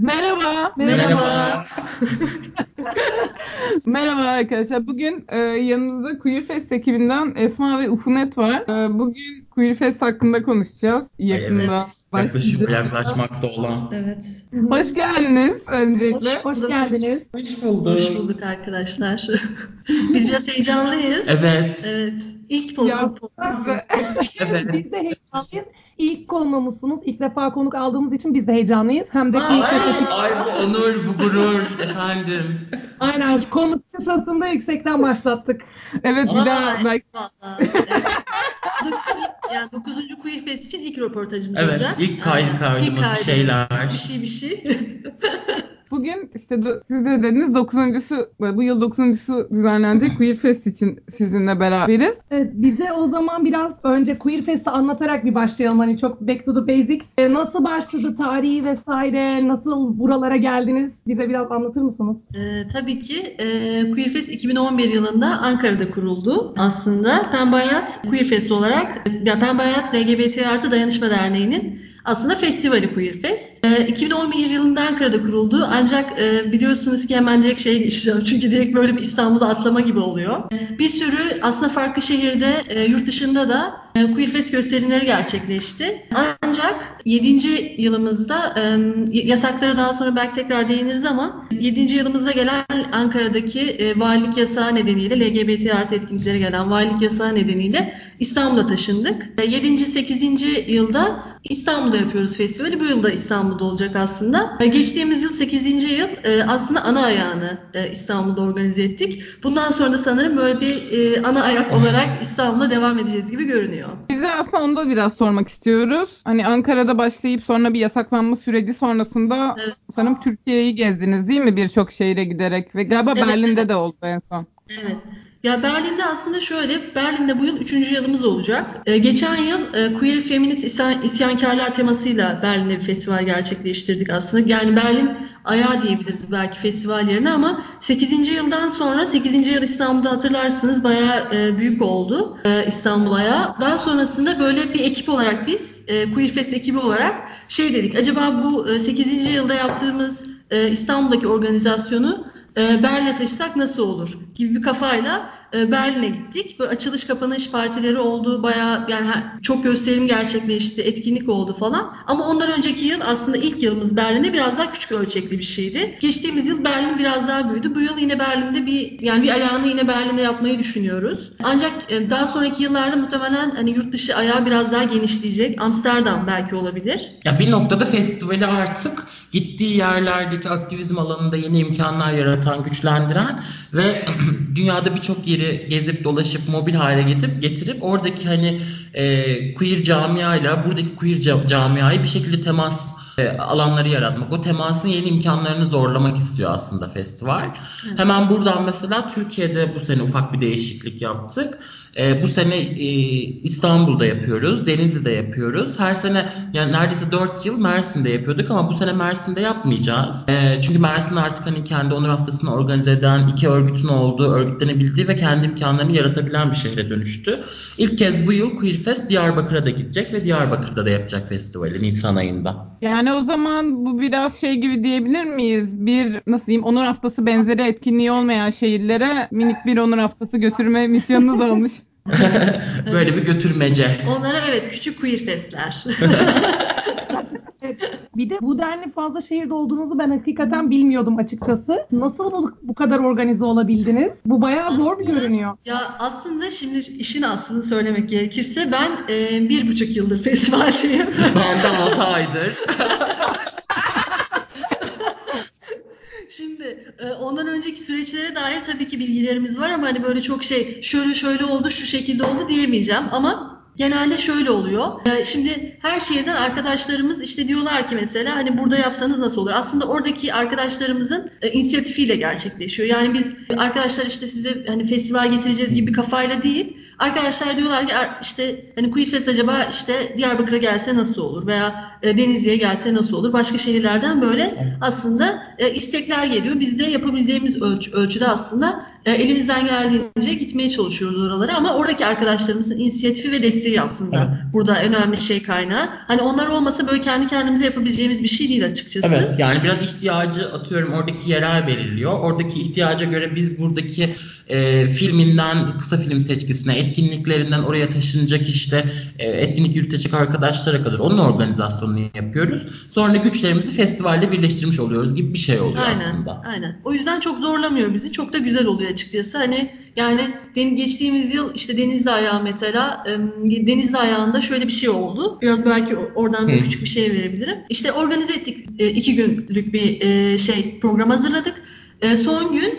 Merhaba. Merhaba. Merhaba arkadaşlar. Bugün e, yanımızda Queer Fest ekibinden Esma ve Ufunet var. E, bugün Queer Fest hakkında konuşacağız. Yakında Evet, başlayacak. yaklaşık yaklaşmakta olan. Evet. Hoş geldiniz öncelikle. Hoş, hoş geldiniz. Hoş bulduk. Hoş bulduk arkadaşlar. Biz biraz heyecanlıyız. Evet. Evet. İlk. Evet. Biz de heyecanlıyız. İlk konuğumuzsunuz. İlk defa konuk aldığımız için biz de heyecanlıyız. Hem de Ay, ilk defa- Ay bu onur, bu gurur efendim. aynen konuk çıtasında yüksekten başlattık. Evet bir daha belki evet. Yani 9. Queer Fest için ilk röportajımız Evet, olacak. ilk kaydı kaydımız, ilk bir şeyler. Bir şey bir şey. Bugün işte do- siz de dediniz 9.sü bu yıl 9.sü düzenlenecek Queer Fest için sizinle beraberiz. Evet, bize o zaman biraz önce Queer Fest'i anlatarak bir başlayalım. Hani çok back to the basics. E, nasıl başladı tarihi vesaire? Nasıl buralara geldiniz? Bize biraz anlatır mısınız? Ee, tabii ki e, Queer Fest 2011 yılında Ankara'da kuruldu aslında. Pembe Hayat Queer Fest olarak, ya Pembe Hayat LGBT Artı Dayanışma Derneği'nin aslında festivali Queer Fest. Ee, 2011 yılında Ankara'da kuruldu ancak e, biliyorsunuz ki hemen direkt şeye geçeceğim çünkü direkt böyle bir İstanbul'a atlama gibi oluyor. Bir sürü aslında farklı şehirde, e, yurt dışında da e, Queer Fest gösterimleri gerçekleşti. Ancak 7. yılımızda yasaklara daha sonra belki tekrar değiniriz ama 7. yılımızda gelen Ankara'daki valilik yasağı nedeniyle LGBT artı etkinliklere gelen valilik yasağı nedeniyle İstanbul'a taşındık. E, 7. 8. yılda İstanbul'da yapıyoruz festivali. Bu yıl da İstanbul'da olacak aslında. Geçtiğimiz yıl 8. yıl aslında ana ayağını İstanbul'da organize ettik. Bundan sonra da sanırım böyle bir ana ayak olarak İstanbul'da devam edeceğiz gibi görünüyor. Biz de aslında onu da biraz sormak istiyoruz. Hani Ankara'da başlayıp sonra bir yasaklanma süreci sonrasında Evet. sanırım Türkiye'yi gezdiniz değil mi birçok şehire giderek ve galiba Evet, Berlin'de evet. de oldu en son. Evet. Ya Berlin'de aslında şöyle, Berlin'de bu yıl üçüncü yılımız olacak. Ee, geçen yıl e, Queer Feminist İsyan- İsyankarlar temasıyla Berlin'de bir festival gerçekleştirdik aslında. Yani Berlin ayağı diyebiliriz belki festival yerine ama 8. yıldan sonra 8. yıl İstanbul'da hatırlarsınız bayağı e, büyük oldu e, İstanbul ayağı. Daha sonrasında böyle bir ekip olarak biz e, Queer Fest ekibi olarak şey dedik. Acaba bu e, 8. yılda yaptığımız e, İstanbul'daki organizasyonu e, Berlin'e taşısak nasıl olur gibi bir kafayla e, Berlin'e gittik. Böyle açılış kapanış partileri oldu. Bayağı yani çok gösterim gerçekleşti, etkinlik oldu falan. Ama ondan önceki yıl aslında ilk yılımız Berlin'de biraz daha küçük ölçekli bir şeydi. Geçtiğimiz yıl Berlin biraz daha büyüdü. Bu yıl yine Berlin'de bir yani bir ayağını yine Berlin'de yapmayı düşünüyoruz. Ancak e, daha sonraki yıllarda muhtemelen hani yurt dışı ayağı biraz daha genişleyecek. Amsterdam belki olabilir. Ya bir noktada festivali artık gittiği yerlerdeki aktivizm alanında yeni imkanlar yaratan, güçlendiren ve dünyada birçok yeri gezip dolaşıp mobil hale getirip getirip oradaki hani e, queer camiayla buradaki queer ca- camiayı bir şekilde temas alanları yaratmak. O temasın yeni imkanlarını zorlamak istiyor aslında festival. Hemen buradan mesela Türkiye'de bu sene ufak bir değişiklik yaptık. E, bu sene e, İstanbul'da yapıyoruz, Denizli'de yapıyoruz. Her sene yani neredeyse 4 yıl Mersin'de yapıyorduk ama bu sene Mersin'de yapmayacağız. E, çünkü Mersin artık hani kendi onur haftasını organize eden iki örgütün olduğu, örgütlenebildiği ve kendi imkanlarını yaratabilen bir şehre dönüştü. İlk kez bu yıl Queer Fest Diyarbakır'a da gidecek ve Diyarbakır'da da yapacak festivali Nisan ayında. Yani o zaman bu biraz şey gibi diyebilir miyiz? Bir nasıl diyeyim onur haftası benzeri etkinliği olmayan şehirlere minik bir onur haftası götürme misyonunuz olmuş. Böyle bir götürmece. Onlara evet küçük queer festler. Evet, bir de bu denli fazla şehirde olduğunuzu ben hakikaten bilmiyordum açıkçası. Nasıl bu, bu kadar organize olabildiniz? Bu bayağı zor bir Aslında- görünüyor. Ya aslında şimdi işin aslını söylemek gerekirse ben e, bir buçuk yıldır festivaldeyim. Ben de 6 aydır. Şimdi e, ondan önceki süreçlere dair tabii ki bilgilerimiz var ama hani böyle çok şey şöyle şöyle oldu şu şekilde oldu diyemeyeceğim ama genelde şöyle oluyor. E, Şimdi her şehirden arkadaşlarımız işte diyorlar ki mesela hani burada yapsanız nasıl olur? Aslında oradaki arkadaşlarımızın e, inisiyatifiyle gerçekleşiyor. Yani biz arkadaşlar işte size hani festival getireceğiz gibi kafayla değil. Arkadaşlar diyorlar ki "Er- işte hani Queer Fest acaba işte Diyarbakır'a gelse nasıl olur? Veya e, Denizli'ye gelse nasıl olur? Başka şehirlerden böyle aslında e, istekler geliyor. Biz de yapabildiğimiz ölç- ölçüde aslında e, elimizden geldiğince gitmeye çalışıyoruz oralara ama oradaki arkadaşlarımızın inisiyatifi ve desteği aslında Evet. burada önemli şey kaynağı. Hani onlar olmasa böyle kendi kendimize yapabileceğimiz bir şey değil açıkçası. Evet yani biraz ihtiyacı atıyorum oradaki yerel belirliyor. Oradaki ihtiyaca göre biz buradaki e, filminden kısa film seçkisine, etkinliklerinden oraya taşınacak işte e, etkinlik yürütecek arkadaşlara kadar onun organizasyonunu yapıyoruz. Sonra güçlerimizi festivalle birleştirmiş oluyoruz gibi bir şey oluyor Aynen, aslında. aynen. O yüzden çok zorlamıyor bizi. Çok da güzel oluyor açıkçası. Hani yani geçtiğimiz yıl işte Denizli Ayağı mesela Denizli Ayağı'nda şöyle bir şey oldu. Biraz belki oradan bir küçük bir şey verebilirim. İşte organize ettik. E, iki günlük bir e, şey program hazırladık. E, son gün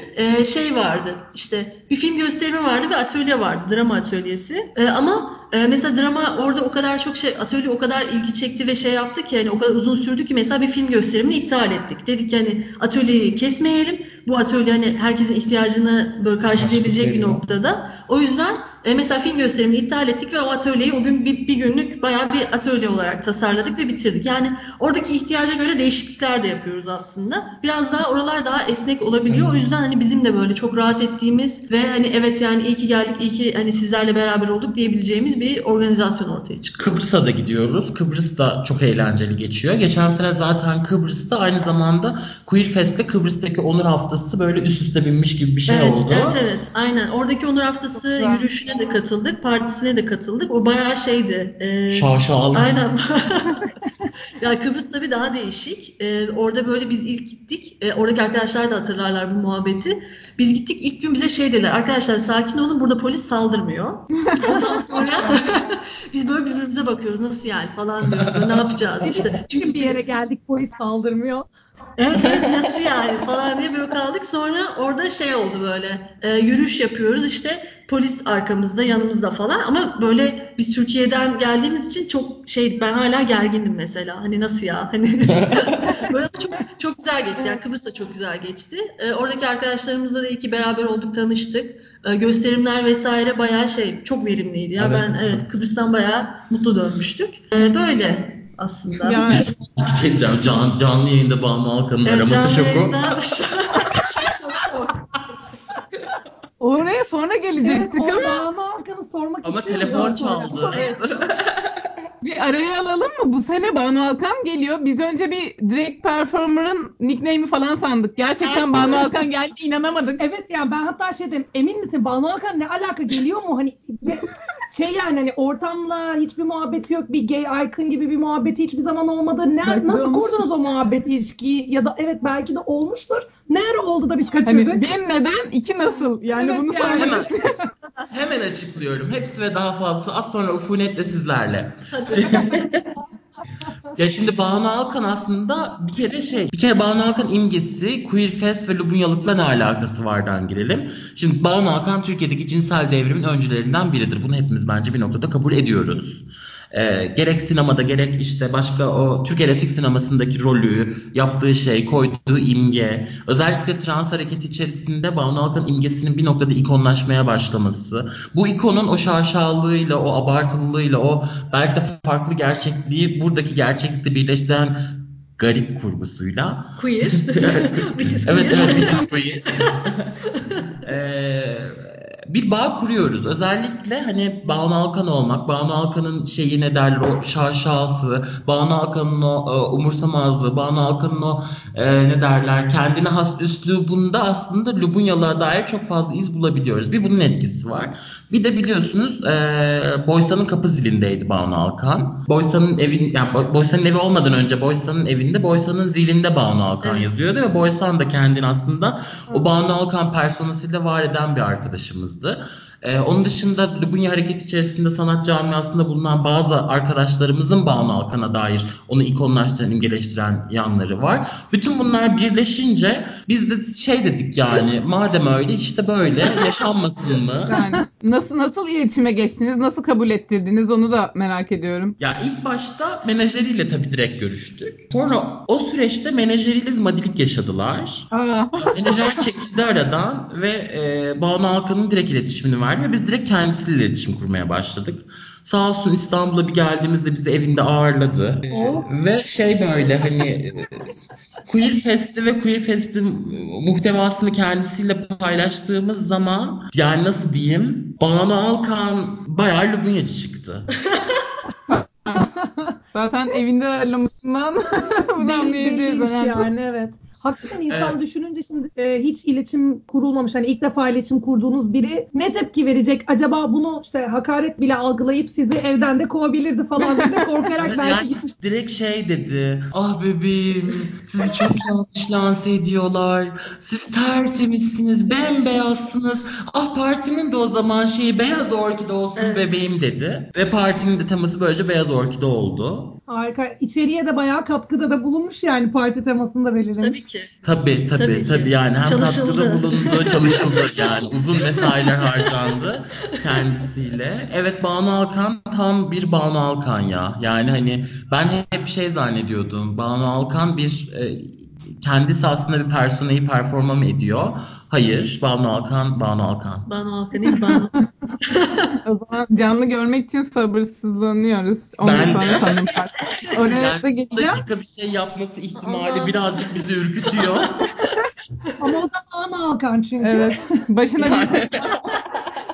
şey vardı işte bir film gösterimi vardı ve atölye vardı drama atölyesi E, ama e, mesela drama orada o kadar çok şey atölye o kadar ilgi çekti ve şey yaptı ki yani o kadar uzun sürdü ki mesela bir film gösterimini iptal ettik. Dedik ki hani atölyeyi kesmeyelim bu atölye hani herkesin ihtiyacını böyle karşılayabilecek bir noktada. O yüzden e, mesela film gösterimini iptal ettik ve o atölyeyi o gün bir, bir günlük bayağı bir atölye olarak tasarladık ve bitirdik. Yani oradaki ihtiyaca göre değişiklikler de yapıyoruz aslında. Biraz daha oralar daha esnek olabiliyor. O yüzden hani bizim de böyle çok rahat ettiğimiz ve hani evet yani iyi ki geldik, iyi ki hani sizlerle beraber olduk diyebileceğimiz bir organizasyon ortaya çıktı. Kıbrıs'a da gidiyoruz. Kıbrıs da çok eğlenceli geçiyor. Geçen sene zaten Kıbrıs'ta aynı zamanda Queer Fest'te Kıbrıs'taki Onur Haftası böyle üst üste binmiş gibi bir şey evet, oldu. evet evet aynen. Oradaki Onur Haftası Çok yürüyüşüne de katıldık, partisine de katıldık. O bayağı şeydi. e, Şaşalı. Aynen. ya Kıbrıs tabii daha değişik. Ee, orada böyle biz ilk gittik. Ee, oradaki arkadaşlar da hatırlarlar bu muhabbeti. Biz gittik ilk gün bize şey dediler. Arkadaşlar sakin olun burada polis saldırmıyor. Ondan sonra biz böyle birbirimize bakıyoruz. Nasıl yani falan diyoruz. Böyle ne yapacağız işte. Çünkü bir yere geldik polis saldırmıyor. Evet evet nasıl yani falan diye böyle kaldık. Sonra orada şey oldu böyle e, yürüyüş yapıyoruz işte polis arkamızda yanımızda falan ama böyle biz Türkiye'den geldiğimiz için çok şeydik ben hala gergindim mesela hani nasıl ya hani böyle ama çok çok güzel geçti yani Kıbrıs da çok güzel geçti. E, oradaki arkadaşlarımızla da iyi ki beraber olduk tanıştık. E, gösterimler vesaire bayağı şey çok verimliydi ya Evet. ben evet Kıbrıs'tan bayağı mutlu dönmüştük. E, böyle aslında. Yani Bir şey diyeceğim. Can, canlı yayında Banu Alkan'ın Evet, araması şoku. sonra Evet, gelecektik o ama Banu Alkan'ı sormak Ama telefon çaldı. Evet. bir araya alalım mı? Bu sene Banu Alkan geliyor. Biz önce bir drag performer'ın nickname'i falan sandık. Gerçekten Banu Alkan geldi inanamadık. Evet yani ben hatta şey dedim emin misin Banu Alkan ne alaka geliyor mu hani şey yani hani ortamla hiçbir muhabbeti yok bir gay icon gibi bir muhabbeti hiçbir zaman olmadı. Ne, Belki nasıl olmuştur. kurdunuz o muhabbet ilişkiyi ya da evet belki de olmuştur. Ne ara oldu da biz kaçırdık? Hani bir neden, iki nasıl? Yani Evet bunu yani. Hemen, hemen açıklıyorum. Hepsi ve daha fazlası az sonra ufunetle sizlerle. ya şimdi Banu Alkan aslında bir kere şey, bir kere Banu Alkan imgesi Queer Fest ve Lubunyalık'la ne alakası vardan girelim. Şimdi Banu Alkan Türkiye'deki cinsel devrimin öncülerinden biridir. Bunu hepimiz bence bir noktada kabul ediyoruz. Ee, gerek sinemada gerek işte başka o Türk erotik sinemasındaki rolü, yaptığı şey, koyduğu imge, özellikle trans hareket içerisinde Banu Alkan imgesinin bir noktada ikonlaşmaya başlaması, bu ikonun o şaşalığıyla, o abartılılığıyla, o belki de farklı gerçekliği buradaki gerçeklikle birleştiren garip kurgusuyla Queer. Evet evet which is queer. Ee, bir bağ kuruyoruz. Özellikle hani Banu Alkan olmak, Banu Alkan'ın şeyi ne derler o şaşası, Banu Alkan'ın o e, umursamazlığı, Banu Alkan'ın o e, ne derler kendine has üslubunda aslında Lubunyalığa dair çok fazla iz bulabiliyoruz. Bir bunun etkisi var. Bir de biliyorsunuz e, Boysa'nın kapı zilindeydi Banu Alkan. Boysa'nın evin yani Bo- Boysa'nın evi olmadan önce Boysa'nın evinde Boysa'nın zilinde Banu Alkan Evet. yazıyordu ve Boysan da kendini aslında o Banu Alkan personasıyla var eden bir hızlı. Ee, onun dışında Lubunya Hareketi içerisinde sanat camiasında bulunan bazı arkadaşlarımızın Banu Alkan'a dair onu ikonlaştıran, imgeleştiren yanları var. Bütün bunlar birleşince biz de şey dedik yani madem öyle işte böyle yaşanmasın mı? Yani nasıl nasıl iletişime geçtiniz? Nasıl kabul ettirdiniz? Onu da merak ediyorum. Ya ilk başta menajeriyle tabii direkt görüştük. Sonra o süreçte menajeriyle bir madilik yaşadılar. Aa, Menajer çekildi aradan ve e, Banu Alkan'ın direkt iletişimini verdi. Verdi ve biz direkt kendisiyle iletişim kurmaya başladık. Sağ olsun İstanbul'a bir geldiğimizde bizi evinde ağırladı. Oh. Ve şey böyle hani Queer Fest'i ve Queer Fest'in muhtevasını kendisiyle paylaştığımız zaman yani nasıl diyeyim Banu Alkan bayağı Lubunyacı çıktı. Zaten evinde ağırlamışından bunu anlayabiliriz. herhalde. yani evet. Hakikaten insan Evet. düşününce şimdi e, hiç iletişim kurulmamış hani ilk defa iletişim kurduğunuz biri ne tepki verecek? Acaba bunu işte hakaret bile algılayıp sizi evden de kovabilirdi falan diye korkarak belki yani direkt şey dedi. Ah bebeğim sizi çok yanlış lanse ediyorlar. Siz tertemizsiniz, bembeyazsınız. Ah partinin de o zaman şeyi beyaz orkide olsun Evet. bebeğim dedi. Ve partinin de teması böylece beyaz orkide oldu. Harika. İçeriye de bayağı katkıda da bulunmuş yani parti temasını da belirlemiş. Tabii ki. Tabii tabii Tabii tabii, yani hem Çalışıldı. katkıda bulundu, çalışıldı yani uzun mesailer harcandı kendisiyle. Evet Banu Alkan tam bir Banu Alkan ya. Yani hani ben hep şey zannediyordum. Banu Alkan bir e, kendisi aslında bir personayı performa mı ediyor? Hayır. Banu Alkan, Banu Alkan. Banu Alkan'ız Banu. O zaman canlı görmek için sabırsızlanıyoruz. Ondan Ben de. tanım Oraya da Yani son geleceğim. dakika bir şey yapması ihtimali Allah. birazcık bizi ürkütüyor. Ama o da Ana Alkan çünkü. Evet. Başına bir şey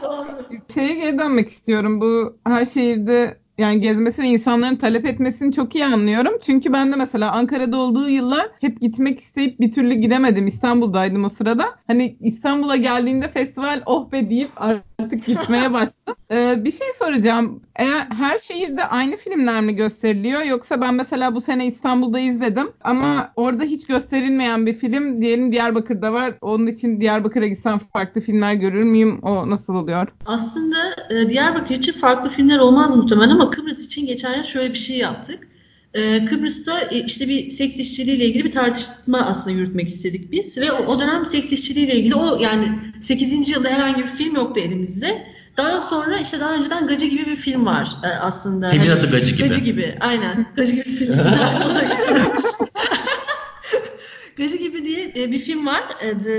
Doğru. şeye geri dönmek istiyorum. Bu her şehirde yani gezmesi ve insanların talep etmesini çok iyi anlıyorum. Çünkü ben de mesela Ankara'da olduğu yıllar hep gitmek isteyip bir türlü gidemedim. İstanbul'daydım o sırada. Hani İstanbul'a geldiğinde festival oh be deyip artık gitmeye başladım. Ee, bir şey soracağım. Eğer her şehirde aynı filmler mi gösteriliyor yoksa ben mesela bu sene İstanbul'da izledim ama orada hiç gösterilmeyen bir film diyelim Diyarbakır'da var. Onun için Diyarbakır'a gitsem farklı filmler görür müyüm? O nasıl oluyor? Aslında e, Diyarbakır için farklı filmler olmaz muhtemelen ama Kıbrıs için geçen yıl şöyle bir şey yaptık. E, Kıbrıs'ta e, işte bir seks işçiliğiyle ilgili bir tartışma aslında yürütmek istedik biz ve o, o dönem seks işçiliğiyle ilgili o yani 8. yılda herhangi bir film yoktu elimizde. Daha sonra işte daha önceden Gacı gibi bir film var e, aslında. Filmin Hani- adı Gacı gibi. Gacı gibi aynen. Gacı gibi bir film. Gacı gibi diye e, bir film var.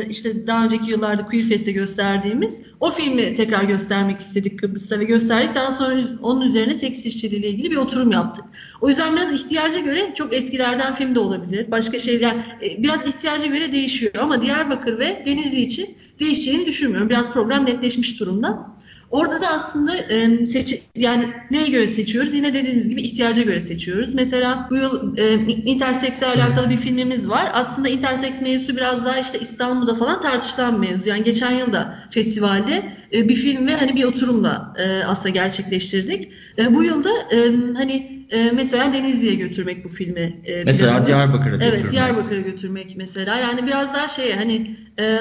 İşte daha önceki yıllarda Queer Fest'te gösterdiğimiz. O filmi tekrar göstermek istedik Kıbrıs'ta ve gösterdik. Daha sonra onun üzerine seks işçiliği ile ilgili bir oturum yaptık. O yüzden biraz ihtiyaca göre çok eskilerden film de olabilir. Başka şeyler e, biraz ihtiyaca göre değişiyor ama Diyarbakır ve Denizli için değişeceğini düşünmüyorum. Biraz program netleşmiş durumda. Orada da aslında e, seç yani neye göre seçiyoruz? Yine dediğimiz gibi ihtiyaca göre seçiyoruz. Mesela bu yıl e, interseksle alakalı bir filmimiz var. Aslında interseks mevzusu biraz daha işte İstanbul'da falan tartışılan mevzu. Yani geçen yıl da festivalde e, bir film ve hani bir oturumla e, aslında gerçekleştirdik. E, bu yılda e, hani e, mesela Denizli'ye götürmek bu filmi. e, Mesela planımız. Diyarbakır'a Evet götürmek. Diyarbakır'a götürmek mesela. Yani biraz daha şey hani e,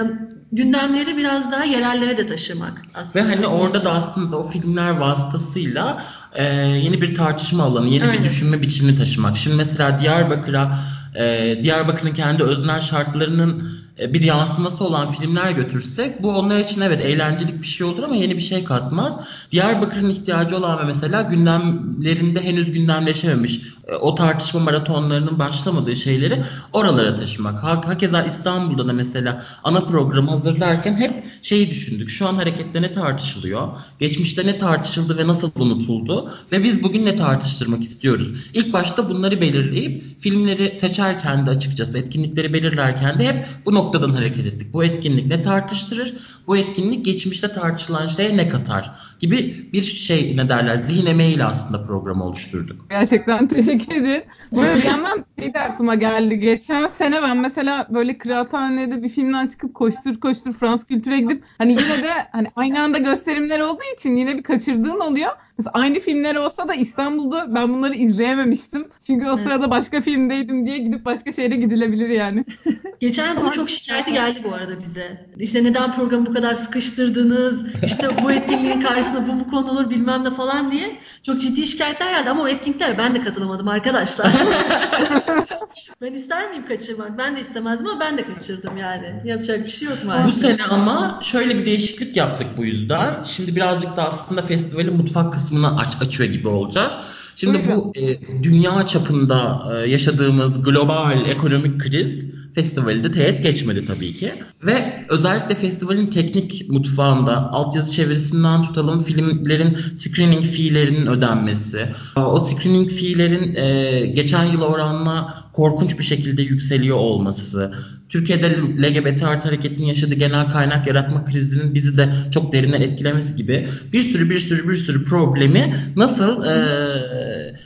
gündemleri biraz daha yerellere de taşımak Ve aslında. hani orada da aslında o filmler vasıtasıyla e, yeni bir tartışma alanı, yeni Aynen. bir düşünme biçimini taşımak. Şimdi mesela Diyarbakır'a, e, Diyarbakır'ın kendi öznel şartlarının bir yansıması olan filmler götürsek bu onlar için evet eğlencelik bir şey olur ama yeni bir şey katmaz. Diyarbakır'ın ihtiyacı olan ve mesela gündemlerinde henüz gündemleşememiş e, o tartışma maratonlarının başlamadığı şeyleri oralara taşımak. Ha- Hakeza İstanbul'da da mesela ana programı hazırlarken hep şeyi düşündük. Şu an harekette ne tartışılıyor? Geçmişte ne tartışıldı ve nasıl unutuldu? Ve biz bugün ne tartıştırmak istiyoruz? İlk başta bunları belirleyip filmleri seçerken de açıkçası etkinlikleri belirlerken de hep bu noktadan hareket ettik. Bu etkinlik ne tartıştırır? Bu etkinlik geçmişte tartışılan şeye ne katar? Gibi bir şey ne derler zihin emeğiyle aslında programı oluşturduk. Gerçekten teşekkür ederim. Arada bir yandan şey de aklıma geldi. Geçen sene ben mesela böyle kıraathanede bir filmden çıkıp koştur koştur Fransız kültüre gidip hani yine de hani aynı anda gösterimler olduğu için yine bir kaçırdığın oluyor. Mesela aynı filmler olsa da İstanbul'da ben bunları izleyememiştim. Çünkü o Evet. sırada başka filmdeydim diye gidip başka şehre gidilebilir yani. Geçen yıl bunun çok şikayeti geldi bu arada bize. İşte neden programı bu kadar sıkıştırdınız? İşte bu etkinliğin karşısında bu mu konulur bilmem ne falan diye. Çok ciddi şikayetler geldi ama o etkinliklere ben de katılamadım arkadaşlar. ben ister miyim kaçırmak? Ben de istemezdim ama ben de kaçırdım yani. Yapacak bir şey yok Bu maalesef. sene ama şöyle bir değişiklik yaptık bu yüzden. Şimdi birazcık da aslında festivalin mutfak kısmını aç, açıyor gibi olacağız. Şimdi bu e, dünya çapında e, yaşadığımız global ekonomik kriz festivali de teğet geçmedi tabii ki. Ve özellikle festivalin teknik mutfağında altyazı çevirisinden tutalım filmlerin screening fee'lerinin ödenmesi, o screening fee'lerin e, geçen yıl oranla korkunç bir şekilde yükseliyor olması, Türkiye'de LGBT artı hareketinin yaşadığı genel kaynak yaratma krizinin bizi de çok derine etkilemesi gibi bir sürü bir sürü bir sürü problemi nasıl e,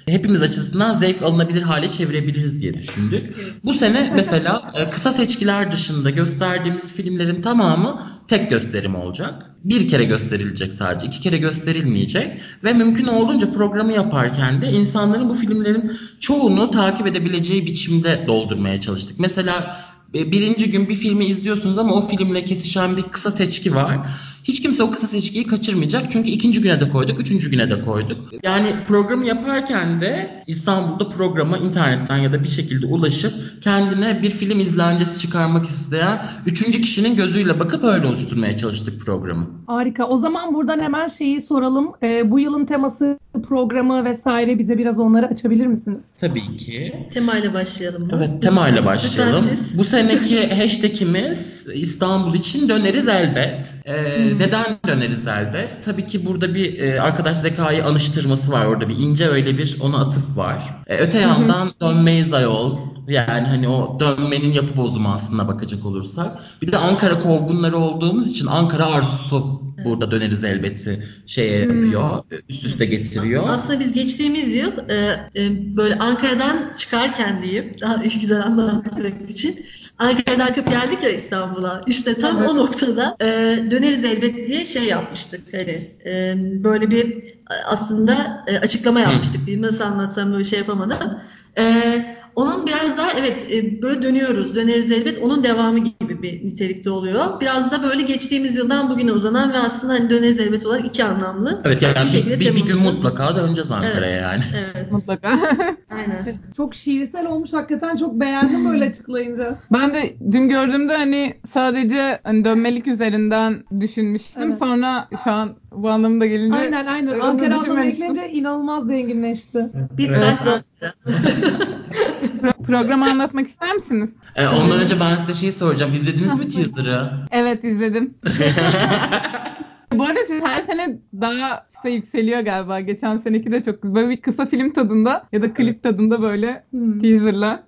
hepimiz açısından zevk alınabilir hale çevirebiliriz diye düşündük. Bu sene mesela e, kısa seçkiler dışında gösterdiğimiz filmlerin tamamı tek gösterim olacak. Bir kere gösterilecek sadece, iki kere gösterilmeyecek ve mümkün olduğunca programı yaparken de insanların bu filmlerin çoğunu takip edebileceği biçimde doldurmaya çalıştık. Mesela e, birinci gün bir filmi izliyorsunuz ama o filmle kesişen bir kısa seçki var. Hiç kimse o kısa seçkiyi kaçırmayacak. Çünkü ikinci güne de koyduk, üçüncü güne de koyduk. Yani programı yaparken de İstanbul'da programa internetten ya da bir şekilde ulaşıp kendine bir film izlencesi çıkarmak isteyen üçüncü kişinin gözüyle bakıp öyle oluşturmaya çalıştık programı. Harika. O zaman buradan hemen şeyi soralım. Ee, bu yılın teması, programı vesaire bize biraz onları açabilir misiniz? Tabii ki. Temayla başlayalım. Mı? Evet, temayla başlayalım. Bu seneki hashtagimiz İstanbul için döneriz elbet. Hmm. Neden döneriz elbet? Tabii ki burada bir e, arkadaş zekayı anıştırması var orada bir ince öyle bir ona atıf var. E, öte yandan dönmeyiz ayol. Yani hani o dönmenin yapı bozumu aslında bakacak olursak. Bir de Ankara kovgunları olduğumuz için Ankara arzusu burada döneriz elbette şeye hmm. yapıyor, üst üste getiriyor. Aslında biz geçtiğimiz yıl e, e, böyle Ankara'dan çıkarken diyeyim daha güzel anlatmak için Ankara'dan akıp geldik ya İstanbul'a. İşte tam evet. o noktada e, döneriz elbet diye şey yapmıştık. Hani e, böyle bir aslında e, açıklama yapmıştık. Diyeyim. Nasıl anlatsam böyle şey yapamadım. E, onun biraz daha evet e, böyle dönüyoruz, döneriz elbet. Onun devamı gibi bir nitelikte oluyor. Biraz da böyle geçtiğimiz yıldan bugüne uzanan ve aslında hani döneriz elbet olarak iki anlamlı. Evet yani bir, bir, bir gün mutlaka döneceğiz Ankara'ya evet, yani. Evet. Mutlaka. Aynen. Çok şiirsel olmuş hakikaten çok beğendim böyle açıklayınca. Ben de dün gördüğümde hani sadece hani dönmelik üzerinden düşünmüştüm. Evet. Sonra şu an bu anlamda gelince Aynen aynen. Ankara anlamına eklenince inanılmaz zenginleşti. Biz evet. ben programı anlatmak ister misiniz? Ee, ondan önce ben size şey soracağım. İzlediniz mi teaser'ı? Evet izledim. Bu arada siz her sene daha işte yükseliyor galiba. Geçen seneki de çok böyle bir kısa film tadında ya da klip tadında böyle hmm. teaserla.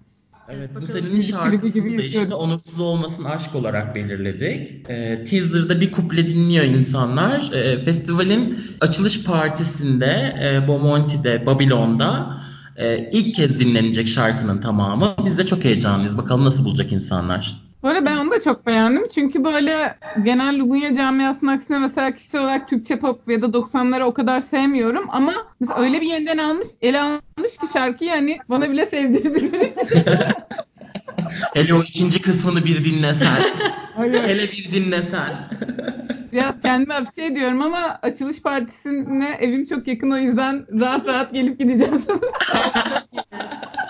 Evet, bu senenin şarkısını da işte onursuz olmasın aşk olarak belirledik. Ee, teaser'da bir kuple dinliyor insanlar. Ee, festivalin açılış partisinde e, Bomonti'de, Babilon'da e, ilk kez dinlenecek şarkının tamamı. Biz de çok heyecanlıyız. Bakalım nasıl bulacak insanlar. Böyle ben onu da çok beğendim. Çünkü böyle genel Lubunya camiasının aksine mesela kişisel olarak Türkçe pop ya da 90'ları o kadar sevmiyorum. Ama mesela öyle bir yeniden almış, ele almış ki şarkıyı hani bana bile sevdirdi. Hele o ikinci kısmını bir dinlesen. Hele bir dinlesen. Biraz kendime bir şey diyorum ama açılış partisine evim çok yakın o yüzden rahat rahat gelip gideceğim.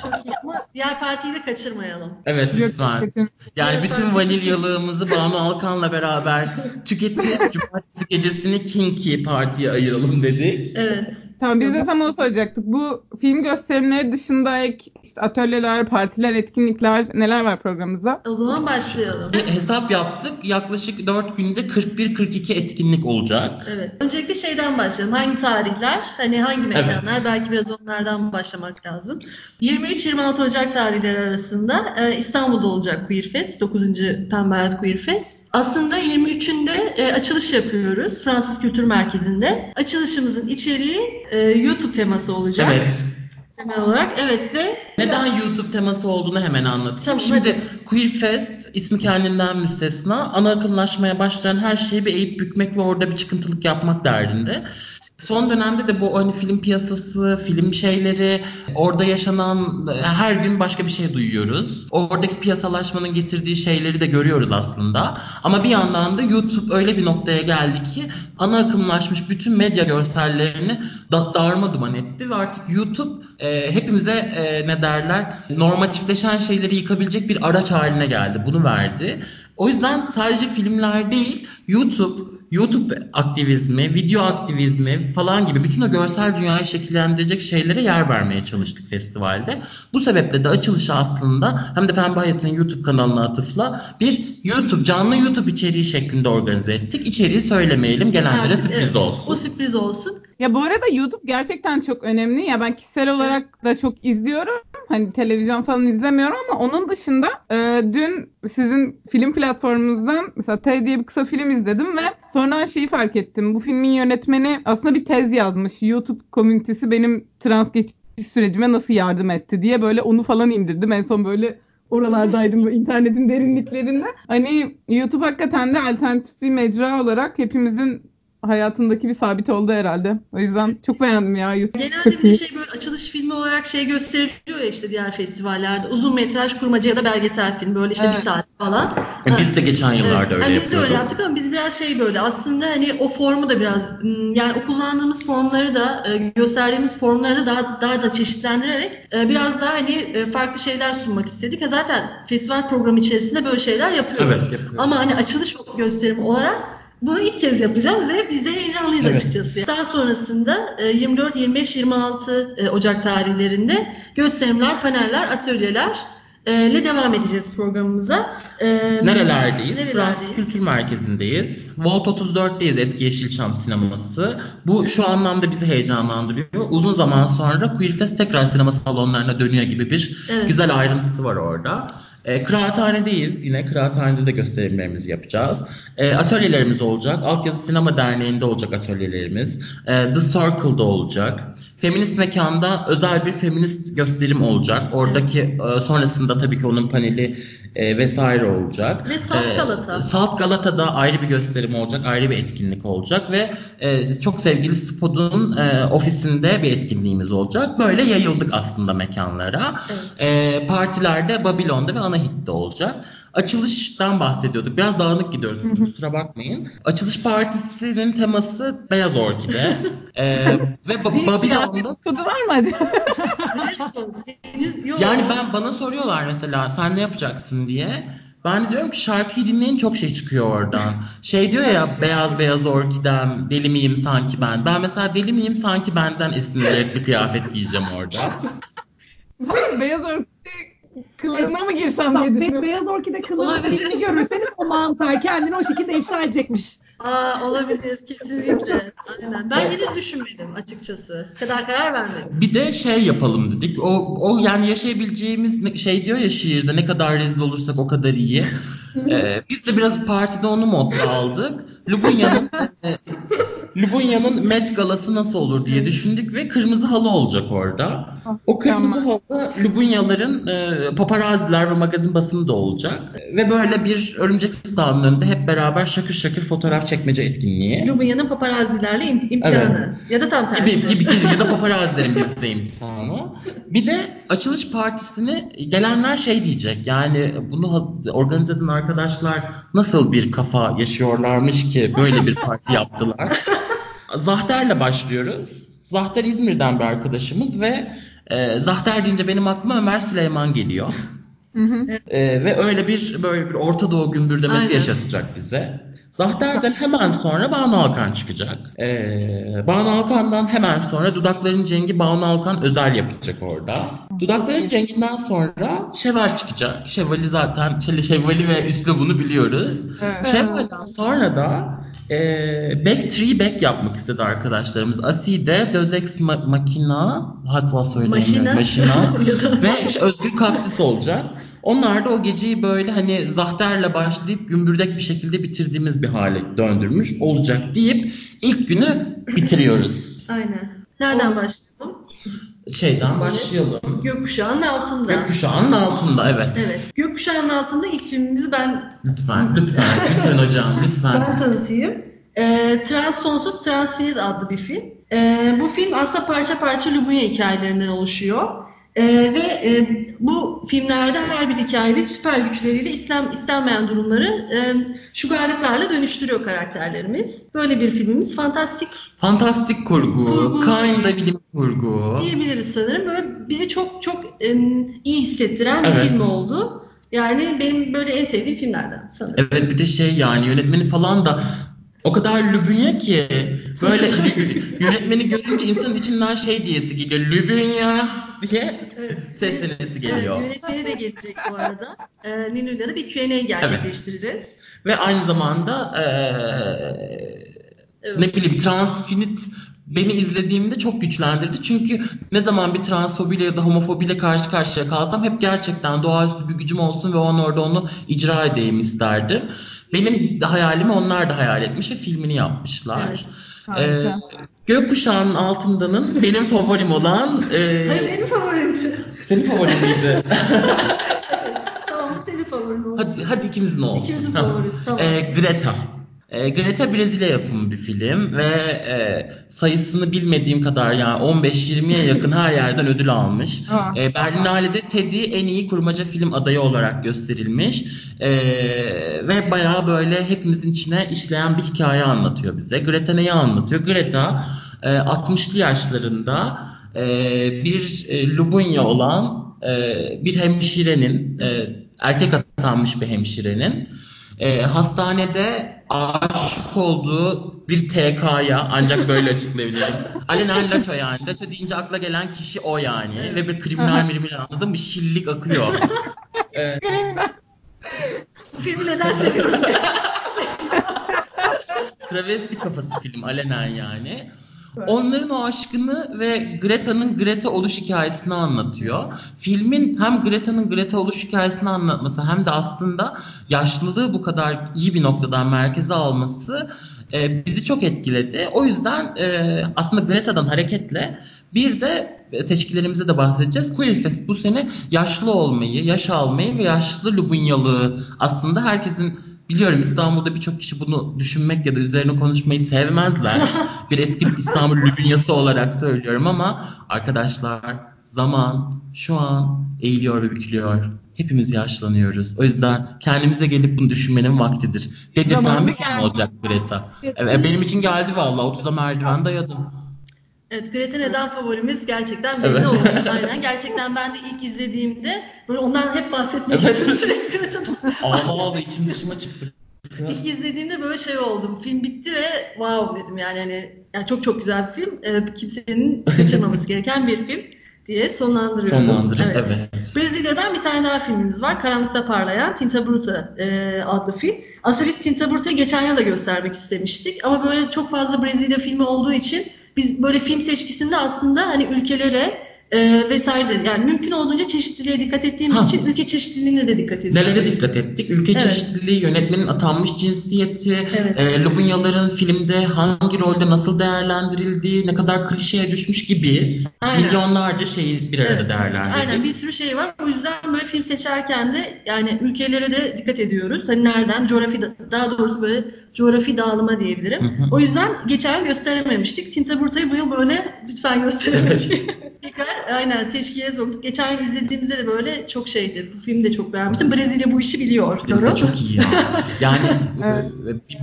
çok iyi ama diğer partiyi de kaçırmayalım. Evet lütfen. Yani bütün vanilyalığımızı Banu Alkan'la beraber tüketip cumartesi gecesini Kinky Parti'ye ayıralım dedik. Evet. Tamam biz de tam onu soracaktık. Bu film gösterimleri dışında ek işte atölyeler, partiler, etkinlikler neler var programımızda? O zaman başlayalım. Hesap yaptık. Yaklaşık 4 günde 41-42 etkinlik olacak. Evet. Öncelikle şeyden başlayalım. Hangi tarihler? Hani hangi mekanlar? Evet. Belki biraz onlardan başlamak lazım. 23-26 Ocak tarihleri arasında e, İstanbul'da olacak Queer Fest. 9. Pembe Hayat Queer Fest. Aslında 23'ünde e, açılış yapıyoruz Fransız Kültür Merkezi'nde. Açılışımızın içeriği e, YouTube teması olacak. Evet. Temel olarak evet ve neden YouTube teması olduğunu hemen anlatayım. Tamam, Şimdi hadi. Queer Fest ismi kendinden müstesna. Ana akımlaşmaya başlayan her şeyi bir eğip bükmek ve orada bir çıkıntılık yapmak derdinde. Son dönemde de bu hani film piyasası, film şeyleri, orada yaşanan her gün başka bir şey duyuyoruz. Oradaki piyasalaşmanın getirdiği şeyleri de görüyoruz aslında. Ama bir yandan da YouTube öyle bir noktaya geldi ki ana akımlaşmış bütün medya görsellerini da darma duman etti ve artık YouTube e, hepimize e, ne derler normatifleşen şeyleri yıkabilecek bir araç haline geldi. Bunu verdi O yüzden sadece filmler değil, YouTube, YouTube aktivizmi, video aktivizmi falan gibi bütün o görsel dünyayı şekillendirecek şeylere yer vermeye çalıştık festivalde. Bu sebeple de açılışı aslında hem de Pembe Hayat'ın YouTube kanalına atıfla bir YouTube, canlı YouTube içeriği şeklinde organize ettik. İçeriği söylemeyelim, gelenlere Artık, sürpriz evet, olsun. O sürpriz olsun. Ya bu arada YouTube gerçekten çok önemli. Ya ben kişisel olarak da çok izliyorum. Hani televizyon falan izlemiyorum ama onun dışında e, dün sizin film platformunuzdan mesela T diye bir kısa film izledim ve sonra şeyi fark ettim. Bu filmin yönetmeni aslında bir tez yazmış. YouTube komünitesi benim trans geçiş sürecime nasıl yardım etti diye böyle onu falan indirdim. En son böyle oralardaydım bu internetin derinliklerinde. Hani YouTube hakikaten de alternatif bir mecra olarak hepimizin hayatındaki bir sabit oldu herhalde. O yüzden çok beğendim ya YouTube. Genelde Çok bir de iyi. şey böyle açılış filmi olarak şey gösteriliyor ya işte diğer festivallerde. Uzun metraj kurmaca ya da belgesel film böyle işte Evet. bir saat falan. E, Biz de geçen yıllarda Evet, öyle yani biz de öyle yaptık ama biz biraz şey böyle aslında hani o formu da biraz m, yani o kullandığımız formları da e, gösterdiğimiz formları da daha daha da çeşitlendirerek e, biraz daha hani e, farklı şeyler sunmak istedik. Zaten festival programı içerisinde böyle şeyler yapıyoruz. Evet, yapıyoruz. Ama hani açılış gösterimi olarak bunu ilk kez yapacağız ve biz de heyecanlıyız Evet. açıkçası. Daha sonrasında e, 24, 25, 26 e, Ocak tarihlerinde gösterimler, paneller, atölyeler e, ile devam edeceğiz programımıza. E, Nerelerdeyiz? Nerelerdeyiz? Fransız Kültür Merkezi'ndeyiz. Volt 34'teyiz eski Yeşilçam sineması. Bu şu anlamda bizi heyecanlandırıyor. Uzun zaman sonra Queer Fest tekrar sinema salonlarına dönüyor gibi bir Evet. güzel ayrıntısı var orada. E, kıraathanedeyiz. Yine kıraathanede de gösterimlerimizi yapacağız. E, atölyelerimiz olacak. Altyazı Sinema Derneği'nde olacak atölyelerimiz. E, The Circle'da olacak. Feminist mekanda özel bir feminist gösterim olacak. Oradaki e, sonrasında tabii ki onun paneli e, vesaire olacak. Ve Salt E, Galata. Salt Galata'da ayrı bir gösterim olacak, ayrı bir etkinlik olacak ve e, çok sevgili Spod'un e, ofisinde bir etkinliğimiz olacak. Böyle yayıldık aslında mekanlara. Evet. E, partilerde Babilon'da ve Anahit'te olacak. Açılıştan bahsediyorduk. Biraz dağınık gidiyoruz. Kusura bakmayın. Açılış partisinin teması Beyaz Orkide. E, ve ba- Babilon'da Kodu var mı acaba? Yok. yani ben bana soruyorlar mesela sen ne yapacaksın diye. Ben de diyorum ki şarkıyı dinleyin çok şey çıkıyor oradan. Şey diyor ya beyaz beyaz orkidem deli miyim sanki ben. Ben mesela deli miyim sanki benden esinlenerek bir kıyafet giyeceğim orada. Beyaz örtü kılığına mı girsem diye düşünüyorum. beyaz orkide kılığını Olabilir. birini görürseniz o mantar kendini o şekilde ifşa edecekmiş. Aa, olabilir kesinlikle. Aynen. Ben henüz düşünmedim açıkçası. Kadar karar vermedim. Bir de şey yapalım dedik. O, o yani yaşayabileceğimiz şey diyor ya şiirde ne kadar rezil olursak o kadar iyi. Ee, biz de biraz partide onu modda aldık. Lubunya'nın e, Lubunya'nın Met Galası nasıl olur diye düşündük ve kırmızı halı olacak orada. O kırmızı halı Lubunyaların e, paparaziler ve magazin basını da olacak. Ve böyle bir örümcek sığınağının önünde hep beraber şakır şakır fotoğraf çekmece etkinliği. Lubunya'nın paparazilerle im- imtihanı. Ya da tam tersi. Gibi, gibi, gibi ya da paparazilerin bizde imtihanı. Bir de açılış partisini gelenler şey diyecek yani bunu organize eden arkadaşlar nasıl bir kafa yaşıyorlarmış ki böyle bir parti yaptılar. Zahter'le başlıyoruz. Zahter İzmir'den bir arkadaşımız ve e, Zahter deyince benim aklıma Ömer Süleyman geliyor. Hı hı. E, ve öyle bir böyle bir Orta Doğu gümbürdemesi Aynen. yaşatacak bize. Zahter'den hemen sonra Banu Alkan çıkacak. Ee, Banu Alkan'dan hemen sonra Dudakların Cengi Banu Alkan özel yapacak orada. Dudakların Cengi'nden sonra Şevval çıkacak. Şevval'i zaten Şevval'i ve üslubunu biliyoruz. Evet. Şevval'den sonra da e, Back Tree Back yapmak istedi arkadaşlarımız. Aside, Dözex Ma- Makina, hatta söyleyemiyorum. Maşina. Maşina ve Özgür Kaktüs olacak. Onlar da o geceyi böyle hani zahterle başlayıp gümbürdek bir şekilde bitirdiğimiz bir hale döndürmüş olacak deyip ilk günü bitiriyoruz. Aynen. Nereden başlayalım? Şeyden başlayalım. Gökkuşağının altında. Gökkuşağının altında evet. Evet. Gökkuşağının altında ilk filmimizi ben Lütfen, lütfen, lütfen hocam, ben lütfen. tanıtayım. Ee, Trans Sonsuz Transfinit adlı bir film. Ee, bu film aslında parça parça Lubunya hikayelerinden oluşuyor. Ee, ve e, bu filmlerde her bir hikayede süper güçleriyle İslam istenmeyen durumları e, şugarlıklarla dönüştürüyor karakterlerimiz. Böyle bir filmimiz. Fantastik Fantastik kurgu, Kurgu. kinda bilim kurgu. diyebiliriz sanırım. Böyle bizi çok çok e, iyi hissettiren bir Evet. film oldu. Yani benim böyle en sevdiğim filmlerden sanırım. Evet bir de şey yani yönetmeni falan da o kadar lübünye ki böyle yönetmeni görünce insanın içinden şey diyesi geliyor. Lübünya diye evet. seslenesi geliyor. Evet yönetmeni de gelecek bu arada. Ee, Ninu'yla da bir Q&A gerçekleştireceğiz. Evet. Ve aynı zamanda ee, evet. ne bileyim transfinit beni izlediğimde çok güçlendirdi. Çünkü ne zaman bir transfobiyle ya da homofobiyle karşı karşıya kalsam hep gerçekten doğaüstü bir gücüm olsun ve onu orada onu icra edeyim isterdim. Benim de hayalimi onlar da hayal etmiş ve filmini yapmışlar. Evet. Ee, Gökkuşağının altındanın benim favorim olan... E, Hayır benim favorimdi. Senin favorin miydi? tamam senin favorin olsun. Hadi, hadi ikimizin olsun. İkimizin favorisi tamam. Ee, Greta. E, Greta Brezilya yapımı bir film ve e, sayısını bilmediğim kadar yani 15-20'ye yakın her yerden ödül almış. e, Berlinale'de Teddy en iyi kurmaca film adayı olarak gösterilmiş e, ve bayağı böyle hepimizin içine işleyen bir hikaye anlatıyor bize. Greta neyi anlatıyor? Greta e, 60'lı yaşlarında e, bir e, Lubunya olan e, bir hemşirenin, e, erkek atanmış bir hemşirenin e, hastanede aşık olduğu bir TK'ya ancak böyle açıklayabilirim. Alenen Laço yani. Laço deyince akla gelen kişi o yani. Ve bir kriminal mirimler anladın mı? Şillik akıyor. ee, Bu filmi neden seviyoruz? Travesti kafası film alenen yani. Onların o aşkını ve Greta'nın Greta oluş hikayesini anlatıyor. Filmin hem Greta'nın Greta oluş hikayesini anlatması hem de aslında yaşlılığı bu kadar iyi bir noktadan merkeze alması e, bizi çok etkiledi. O yüzden e, aslında Greta'dan hareketle bir de seçkilerimize de bahsedeceğiz. Queer Fest bu sene yaşlı olmayı, yaş almayı ve yaşlı lubunyalığı aslında herkesin Biliyorum İstanbul'da birçok kişi bunu düşünmek ya da üzerine konuşmayı sevmezler. bir eski İstanbul lübünyası olarak söylüyorum ama arkadaşlar zaman şu an eğiliyor ve bükülüyor. Hepimiz yaşlanıyoruz. O yüzden kendimize gelip bunu düşünmenin vaktidir. Dedirten bir film olacak Greta. Evet, benim için geldi vallahi 30'a merdiven dayadım. Evet Greta neden favorimiz gerçekten belli evet. oldu. Aynen. Gerçekten ben de ilk izlediğimde böyle ondan hep bahsetmek evet. istedim Greta'dan. Ağla ağla içim dışıma çıktı. İlk izlediğimde böyle şey oldum. Film bitti ve wow dedim yani hani yani çok çok güzel bir film. Ee, kimsenin kaçırmaması gereken bir film diye sonlandırıyoruz. Sonlandırıp evet. evet. Brezilya'dan bir tane daha filmimiz var. Karanlıkta Parlayan Tinta Bruta e, adlı film. Aslında biz Tinta Bruta'yı geçen yıl da göstermek istemiştik. Ama böyle çok fazla Brezilya filmi olduğu için biz böyle film seçkisinde aslında hani ülkelere e, vesaire yani mümkün olduğunca çeşitliliğe dikkat ettiğimiz ha. için ülke çeşitliliğine de dikkat ediyoruz. Nelere dikkat ettik? Ülke evet. çeşitliliği, yönetmenin atanmış cinsiyeti, evet. e, Lubunyaların filmde hangi rolde nasıl değerlendirildiği, ne kadar klişeye düşmüş gibi Aynen. milyonlarca şeyi bir arada evet. değerlendirdik. Aynen bir sürü şey var. O yüzden böyle film seçerken de yani ülkelere de dikkat ediyoruz. Hani nereden? Coğrafi daha doğrusu böyle coğrafi dağılıma diyebilirim. Hı hı. O yüzden geçen yıl gösterememiştik. Tinta Burta'yı bu yıl böyle lütfen gösterelim. Tekrar aynen seçkiye soktuk. Geçen yıl izlediğimizde de böyle çok şeydi. Bu filmi de çok beğenmiştim. Brezilya bu işi biliyor. Brezilya çok iyi ya. Yani evet.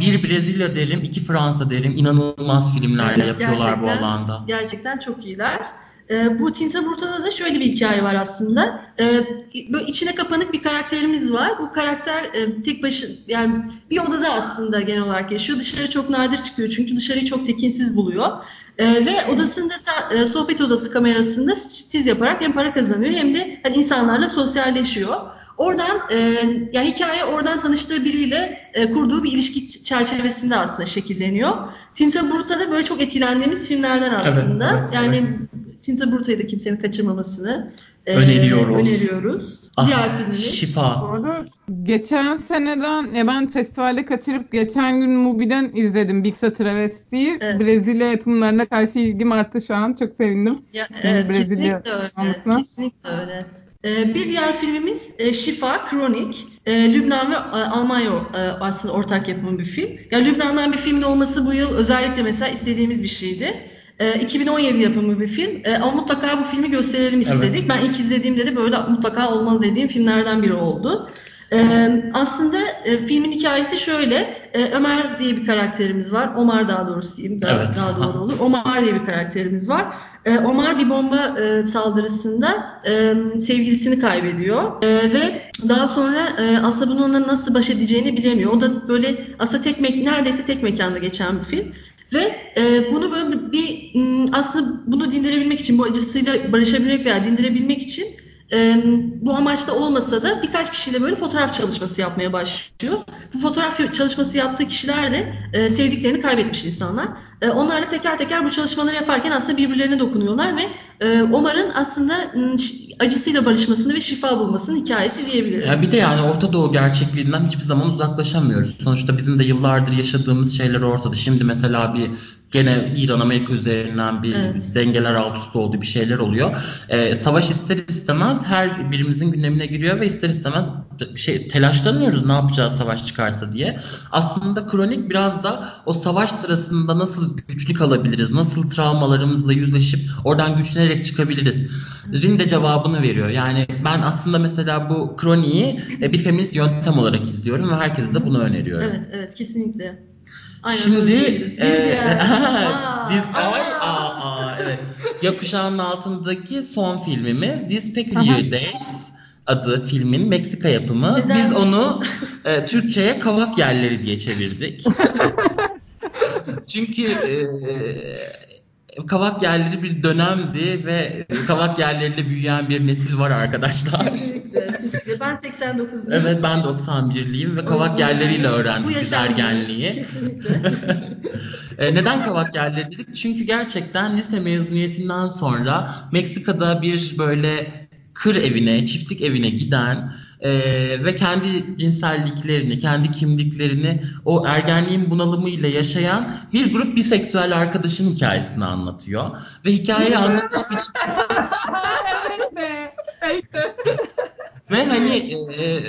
bir Brezilya derim, iki Fransa derim. İnanılmaz filmler evet, yapıyorlar bu alanda. Gerçekten çok iyiler. E, bu Tinta Burta'da da şöyle bir hikaye var aslında. E, böyle içine kapanık bir karakterimiz var. Bu karakter e, tek başı yani bir odada aslında genel olarak yaşıyor. Dışarı çok nadir çıkıyor çünkü dışarıyı çok tekinsiz buluyor. E, ve odasında da e, sohbet odası kamerasında striptiz yaparak hem para kazanıyor hem de hani insanlarla sosyalleşiyor. Oradan e, yani hikaye oradan tanıştığı biriyle e, kurduğu bir ilişki çerçevesinde aslında şekilleniyor. Tinta Bruta'da böyle çok etkilendiğimiz filmlerden aslında. Evet, evet, yani evet. Tinta Bruta'yı da kimsenin kaçırmamasını e, öneriyoruz. öneriyoruz. Ah, Diğer filmimiz. Şifa. Geçen seneden ya ben festivale kaçırıp geçen gün Mubi'den izledim Bigsa Travesti'yi. Evet. Brezilya yapımlarına karşı ilgim arttı şu an. Çok sevindim. Ya, evet, Brezilya kesinlikle öyle. Anlatma. Kesinlikle öyle. Ee, bir diğer filmimiz e, Şifa, Kronik. Ee, Lübnan ve e, Almanya e, aslında ortak yapımı bir film. Yani Lübnan'dan bir filmin olması bu yıl özellikle mesela istediğimiz bir şeydi. 2017 ee, yapımı bir film ama mutlaka bu filmi gösterelim istedik. Evet. Ben ilk izlediğimde de böyle mutlaka olmalı dediğim filmlerden biri oldu. Ee, aslında e, filmin hikayesi şöyle. E, Ömer diye bir karakterimiz var. Omar daha doğrusu diyeyim. Daha, Evet. daha doğru olur. Omar diye bir karakterimiz var. E, Omar bir bomba e, saldırısında e, sevgilisini kaybediyor. E, ve daha sonra e, aslında bunu onunla nasıl baş edeceğini bilemiyor. O da böyle aslında tek mek neredeyse tek mekanda geçen bir film. Ve e, bunu böyle bir aslında bunu dindirebilmek için, bu acısıyla barışabilmek veya dindirebilmek için e, bu amaçla olmasa da birkaç kişiyle böyle fotoğraf çalışması yapmaya başlıyor. Bu fotoğraf çalışması yaptığı kişiler de e, sevdiklerini kaybetmiş insanlar. E, onlarla teker teker bu çalışmaları yaparken aslında birbirlerine dokunuyorlar ve Omar'ın aslında ş- acısıyla barışmasını ve şifa bulmasının hikayesi diyebilirim. Ya bir de yani Orta Doğu gerçekliğinden hiçbir zaman uzaklaşamıyoruz. Sonuçta bizim de yıllardır yaşadığımız şeyler ortada. Şimdi mesela bir gene İran-Amerika üzerinden bir Evet. dengeler alt üst olduğu bir şeyler oluyor. Ee, savaş ister istemez her birimizin gündemine giriyor ve ister istemez şey telaşlanıyoruz ne yapacağız savaş çıkarsa diye. Aslında kronik biraz da o savaş sırasında nasıl güçlü kalabiliriz, nasıl travmalarımızla yüzleşip oradan güçlenerek çıkabiliriz. Rin de cevabını veriyor. Yani ben aslında mesela bu kroniği e, bir feminist yöntem olarak izliyorum ve herkese de bunu öneriyorum. Evet, evet kesinlikle. Aynen Şimdi e, aa. ay aa, aa, evet. Gökkuşağının altındaki son filmimiz This Peculiar. Days adı filmin Meksika yapımı. Neden? Biz onu e, Türkçe'ye kavak yerleri diye çevirdik. Çünkü e, kavak yerleri bir dönemdi ve kavak yerleriyle büyüyen bir nesil var arkadaşlar. Kesinlikle, kesinlikle. Ben 89'luyum. Evet ben 91'liyim ve kavak yerleriyle öğrendik biz ergenliği. Kesinlikle. Neden kavak yerleri dedik? Çünkü gerçekten lise mezuniyetinden sonra Meksika'da bir böyle kır evine, çiftlik evine giden e, ve kendi cinselliklerini, kendi kimliklerini o ergenliğin bunalımıyla yaşayan bir grup biseksüel arkadaşın hikayesini anlatıyor. Ve hikayeyi anlatış biçimi evet be. İşte. Ve hani e, e,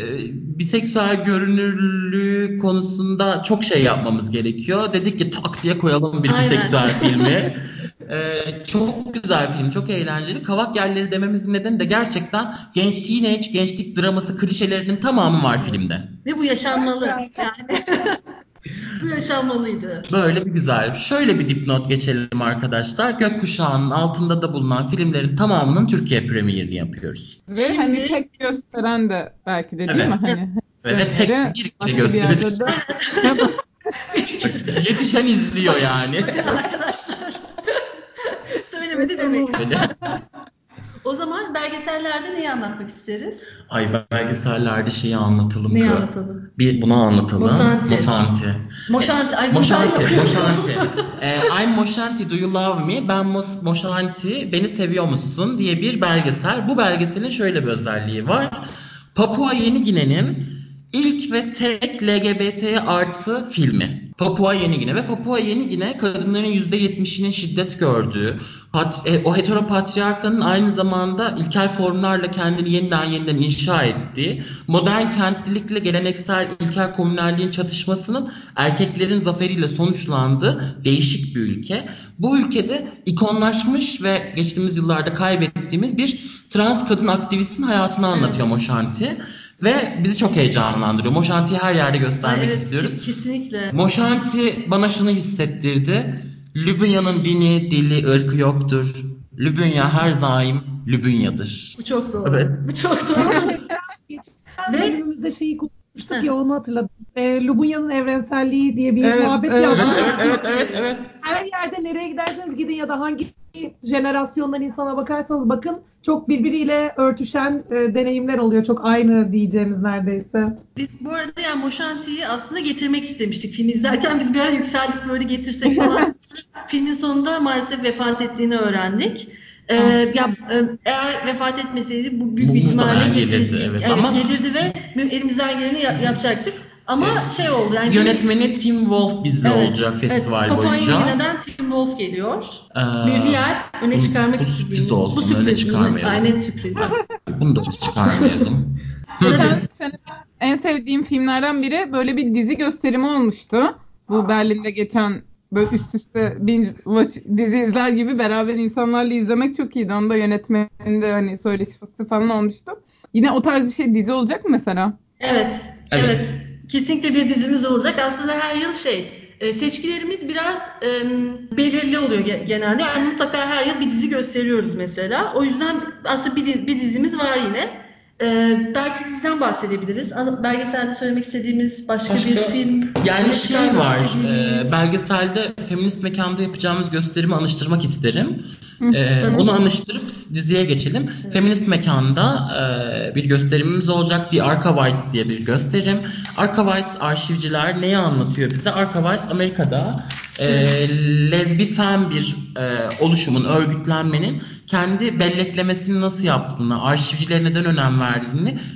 biseksüel görünürlüğü konusunda çok şey yapmamız gerekiyor. Dedik ki tak diye koyalım bir Aynen. biseksüel filmi. E, çok güzel film, çok eğlenceli. Kavak yerleri dememizin nedeni de gerçekten genç teenage, gençlik draması klişelerinin tamamı var filmde. Ve bu yaşanmalı. Yani. bu yaşanmalıydı. Böyle bir güzel. Şöyle bir dipnot geçelim arkadaşlar. Gökkuşağının altında da bulunan filmlerin tamamının Türkiye premierini yapıyoruz. Ve Şimdi- hani tek gösteren de belki de değil Evet. mi? Hani Ve, ve tek bir kere gösterir. Yetişen izliyor yani. Bakın arkadaşlar. Söylemedi demek. O zaman belgesellerde neyi anlatmak isteriz? Ay belgesellerde şeyi anlatalım. Neyi ki. anlatalım? Bir bunu anlatalım. Mosanti. Mosanti. Moşanti. Ay Moşanti. Moşanti. Ee, I'm Moşanti Do You Love Me? Ben Mos Moşanti. Beni seviyor musun? diye bir belgesel. Bu belgeselin şöyle bir özelliği var. Papua Yeni Gine'nin ilk ve tek LGBT artı filmi. Papua Yeni Gine ve Papua Yeni Gine kadınların %70'inin şiddet gördüğü, pat- e, o heteropatriarkanın aynı zamanda ilkel formlarla kendini yeniden yeniden inşa ettiği, modern kentlilikle geleneksel ilkel komünelliğin çatışmasının erkeklerin zaferiyle sonuçlandığı değişik bir ülke. Bu ülkede ikonlaşmış ve geçtiğimiz yıllarda kaybettiğimiz bir trans kadın aktivistin hayatını anlatıyor Moşanti. Ve bizi çok heyecanlandırıyor. Moşanti'yi her yerde göstermek evet, istiyoruz. ke- Kesinlikle. Moşanti bana şunu hissettirdi. Lübnya'nın dini, dili, ırkı yoktur. Lübnya her daim Lübnya'dır. Bu çok doğru. Evet. Bu çok doğru. Ve- bölümümüzde şeyi konuşmuştuk ya onu hatırladım. E, Lubunya'nın evrenselliği diye bir Evet, muhabbet. Evet, yaptık. evet, evet, evet, evet. Her yerde nereye giderseniz gidin ya da hangi jenerasyondan insana bakarsanız bakın çok birbiriyle örtüşen e, deneyimler oluyor. Çok aynı diyeceğimiz neredeyse. Biz bu arada yani Moşanti'yi aslında getirmek istemiştik film izlerken. Biz bir ara yükseldik böyle getirsek falan. Filmin sonunda maalesef vefat ettiğini öğrendik. Ee, ya e, eğer vefat etmeseydi bu büyük bir ihtimalle gelirdi, evet. Ama- gelirdi ve elimizden geleni yap- yapacaktık. Ama şey oldu yani Yönetmeni Tim Wolf bizle olacak festival evet, boyunca. Gine'den Tim Wolf geliyor. Ee, bir diğer öne bu- çıkarmak bu istediğimiz sürpriz olsun, bu sürpriz çıkarmayalım. Aynen sürpriz. Bunu da öyle çıkarmayalım. Geçen sene en sevdiğim filmlerden biri böyle bir dizi gösterimi olmuştu. Bu Berlin'de geçen böyle üst üste binge watch dizi izler gibi beraber insanlarla izlemek çok iyiydi. Onda yönetmeninde hani söyleşi falan olmuştu. Yine o tarz bir şey dizi olacak mı mesela? Evet, evet. Evet. Kesinlikle bir dizimiz olacak. Aslında her yıl şey, e, seçkilerimiz biraz e, belirli oluyor ge- genelde. Yani mutlaka her yıl bir dizi gösteriyoruz mesela. O yüzden aslında bir, bir dizimiz var yine. E, belki diziden bahsedebiliriz. Belgeselde söylemek istediğimiz başka, Başka- bir film. Yani başka şey bir var, e, belgeselde feminist mekanda yapacağımız gösterimi anıştırmak isterim. E, Tamam. onu anıştırıp diziye geçelim. Feminist mekanda e, bir gösterimimiz olacak. The Archivites diye bir gösterim. Archivites arşivciler neyi anlatıyor bize? Archivites Amerika'da e, lezbifen bir e, oluşumun, örgütlenmenin kendi belleklemesini nasıl yaptığını, arşivcilere neden önem verdiğini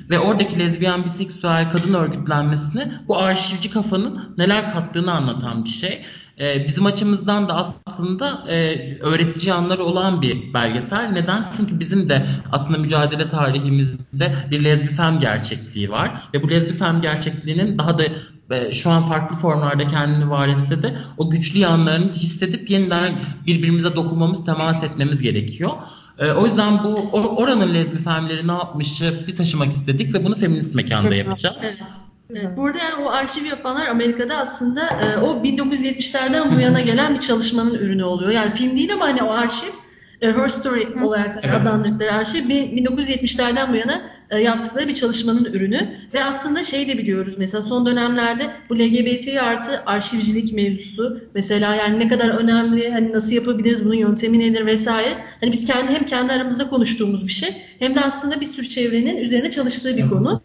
ve oradaki lezbiyen, biseksüel, kadın örgütlenmesine bu arşivci kafanın neler kattığını anlatan bir şey. E, bizim açımızdan da aslında e, öğretici yanları olan bir belgesel. Neden? Çünkü bizim de aslında mücadele tarihimizde bir lezbifem gerçekliği var ve bu lezbifem gerçekliğinin daha da e, şu an farklı formlarda kendini var etse de o güçlü yanlarını hissedip yeniden birbirimize dokunmamız, temas etmemiz gerekiyor. E, o yüzden bu oranın lezbifemleri ne yapmışı bir taşımak istedik ve bunu feminist mekanda yapacağız. Evet. Evet, burada yani o arşiv yapanlar Amerika'da aslında e, o 1970'lerden bu yana gelen bir çalışmanın ürünü oluyor. Yani film değil ama hani o arşiv e, Her Story olarak Evet. adlandırdıkları arşiv bir- 1970'lerden bu yana e, yaptıkları bir çalışmanın ürünü ve aslında şey de biliyoruz mesela son dönemlerde bu LGBT artı arşivcilik mevzusu mesela yani ne kadar önemli hani nasıl yapabiliriz bunun yöntemi nedir vesaire hani biz kendi hem kendi aramızda konuştuğumuz bir şey hem de aslında bir sürü çevrenin üzerine çalıştığı bir konu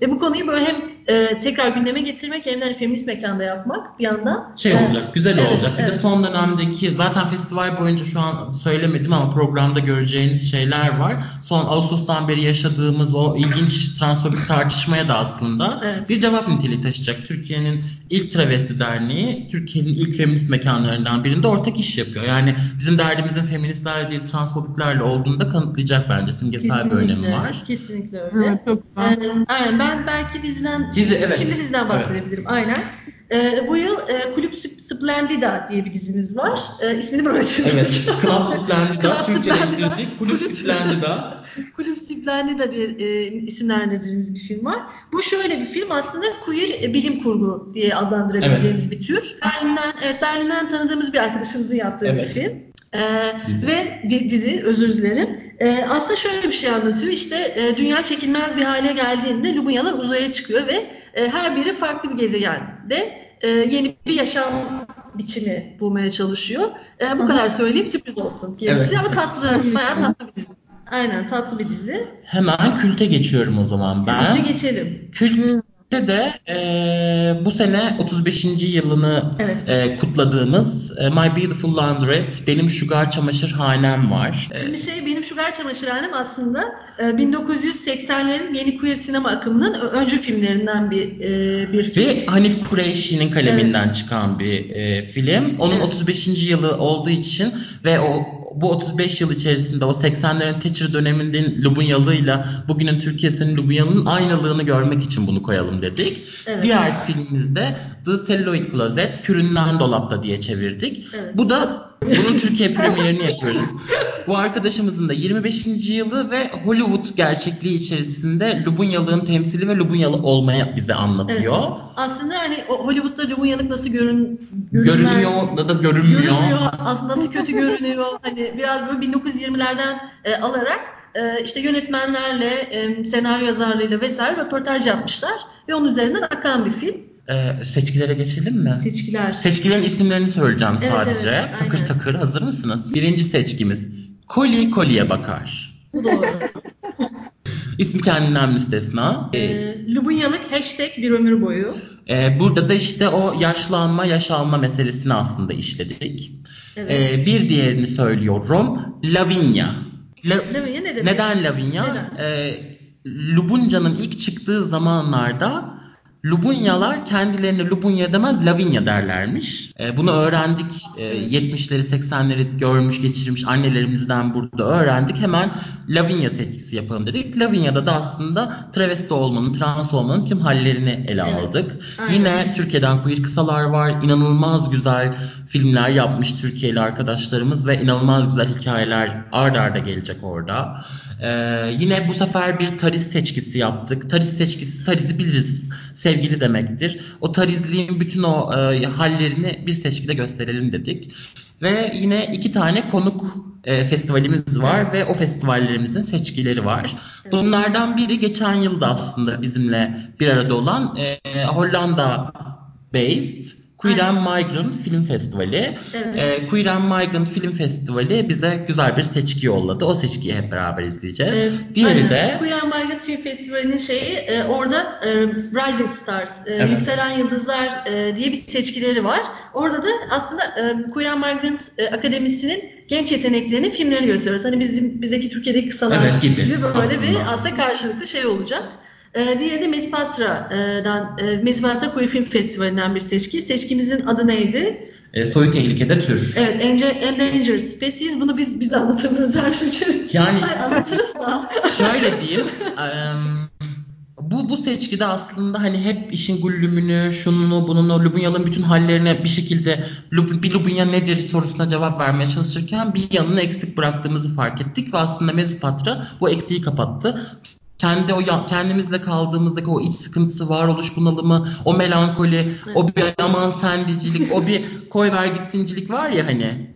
ve bu konuyu böyle hem e, tekrar gündeme getirmek hem de hani feminist mekanda yapmak bir yandan Şey e, olacak, güzel evet, olacak. Bir de evet. son dönemdeki zaten festival boyunca şu an söylemedim ama programda göreceğiniz şeyler var. Son Ağustos'tan beri yaşadığımız o ilginç transfobik tartışmaya da aslında Evet. bir cevap niteliği taşıyacak. Türkiye'nin ilk travesti derneği, Türkiye'nin ilk feminist mekanlarından birinde ortak iş yapıyor. Yani bizim derdimizin feministlerle değil transfobiklerle olduğunu da kanıtlayacak bence. Simgesel bir önemi var. Kesinlikle öyle. Evet, çok. Ee, aynen ben belki diziden Dizi, evet. şimdi diziden bahsedebilirim aynen. Ee, bu yıl e, Kulüp Splendida diye bir dizimiz var. Ee, ismini bırakıyorum. Evet, Club Splendida, Club Türkçeleştirdik. Kulüp Splendida. Kulüp Splendida diye e, isimlendirdiğimiz bir film var. Bu şöyle bir film aslında queer e, bilim kurgu diye adlandırabileceğimiz bir tür. Berlin'den, evet Berlin'den tanıdığımız bir arkadaşımızın yaptığı Evet. bir film. Ee, Dizi. ve di- dizi özür dilerim. Ee, aslında şöyle bir şey anlatıyor. İşte e, dünya çekilmez bir hale geldiğinde Lubunyalar uzaya çıkıyor ve e, her biri farklı bir gezegende e, yeni bir yaşam biçimi bulmaya çalışıyor. E, bu kadar söyleyeyim sürpriz olsun gerisi Evet. ama tatlı, bayağı tatlı bir dizi. Aynen tatlı bir dizi. Hemen külte geçiyorum o zaman ben. Önce geçelim. Kült'te de e, bu sene 35. yılını Evet. e, kutladığımız e, My Beautiful Laundrette, Benim Sugar Çamaşırhanem var. E, Şimdi şey benim Sugar Çamaşırhanem aslında e, 1980'lerin yeni queer sinema akımının öncü filmlerinden bir e, bir film. ve Hanif Kureyşi'nin kaleminden çıkan bir e, film. Onun Evet. 35. yılı olduğu için ve o bu 35 yıl içerisinde o 80'lerin Thatcher döneminin Lubunyalığıyla bugünün Türkiye'sinin Lubunyalığının aynılığını görmek için bunu koyalım dedik. Evet. Diğer filmimizde The Celluloid Closet, Küründen Dolapta diye çevirdik. Evet. Bu da bunun Türkiye premierini yapıyoruz. Bu arkadaşımızın da 25. yılı ve Hollywood gerçekliği içerisinde Lubunyalığın temsili ve Lubunyalı olmaya bize anlatıyor. Evet. Aslında hani o Hollywood'da Lubunyalık nasıl görün görünmez- Görünüyor da da görünmüyor. görünmüyor. Aslında nasıl kötü görünüyor. Hani biraz böyle 1920'lerden e, alarak e, işte yönetmenlerle, e, senaryo yazarlarıyla vesaire röportaj yapmışlar ve onun üzerinden akan bir film. Ee, seçkilere geçelim mi? Seçkiler. Seçkilerin isimlerini söyleyeceğim Evet, sadece. evet, takır aynen. takır hazır mısınız? Birinci seçkimiz. Koli koliye bakar. Bu doğru. İsmi kendinden müstesna. Ee, Lubunyalık hashtag bir ömür boyu. e, burada da işte o yaşlanma, yaş alma meselesini aslında işledik. Evet. Ee, bir diğerini söylüyorum. Lavinia. La- Lavinia ne demek? Neden Lavinia? Neden? Ee, Lubunca'nın ilk çıktığı zamanlarda Lubunyalar kendilerine Lubunya demez Lavinia derlermiş. E, bunu öğrendik. E, 70'leri 80'leri görmüş geçirmiş annelerimizden burada öğrendik. Hemen Lavinia seçkisi yapalım dedik. Lavinia'da da aslında travesti olmanın, trans olmanın tüm hallerini ele Evet, aldık. aynen. Yine Türkiye'den queer kısalar var. İnanılmaz güzel filmler yapmış Türkiye'li arkadaşlarımız ve inanılmaz güzel hikayeler ard arda gelecek orada. Ee, yine bu sefer bir tariz seçkisi yaptık. Tariz seçkisi, tarizi biliriz. Sevgili demektir. O tarizliğin bütün o e, hallerini bir seçkide gösterelim dedik. Ve yine iki tane konuk e, festivalimiz var Evet. ve o festivallerimizin seçkileri var. Bunlardan biri geçen yılda aslında bizimle bir arada olan e, Hollanda based Queer and Migrant Film Festivali. Evet. E, Queer and Migrant Film Festivali bize güzel bir seçki yolladı. O seçkiyi hep beraber izleyeceğiz. Ee, Diğeri aynen. de Queer and Migrant Film Festivali'nin şeyi e, orada e, Rising Stars, e, Evet. Yükselen Yıldızlar e, diye bir seçkileri var. Orada da aslında e, Queer and Migrant e, Akademisinin genç yeteneklerini filmlerini gösteriyoruz. Hani bizim bizdeki Türkiye'deki kısalar Evet, gibi böyle aslında. bir aslında karşılıklı şey olacak. E, diğeri de Mezipatra'dan, e, Mezipatra Queer Film Festivali'nden bir seçki. Seçkimizin adı neydi? e, soyu tehlikede tür. Evet, Endangered Species. Bunu biz biz anlatamıyoruz her çünkü. Yani- anlatırız da. Şöyle diyeyim. em, bu bu seçkide aslında hani hep işin güllümünü, şununu, bununu, Lubunya'nın bütün hallerine bir şekilde Lub- bir Lubunya nedir sorusuna cevap vermeye çalışırken bir yanını eksik bıraktığımızı fark ettik ve aslında Mezipatra bu eksiği kapattı. Kendi o kendimizle kaldığımızdaki o iç sıkıntısı, varoluş bunalımı, o melankoli, o bir aman sendicilik, o bir koy ver gitsincilik var ya hani.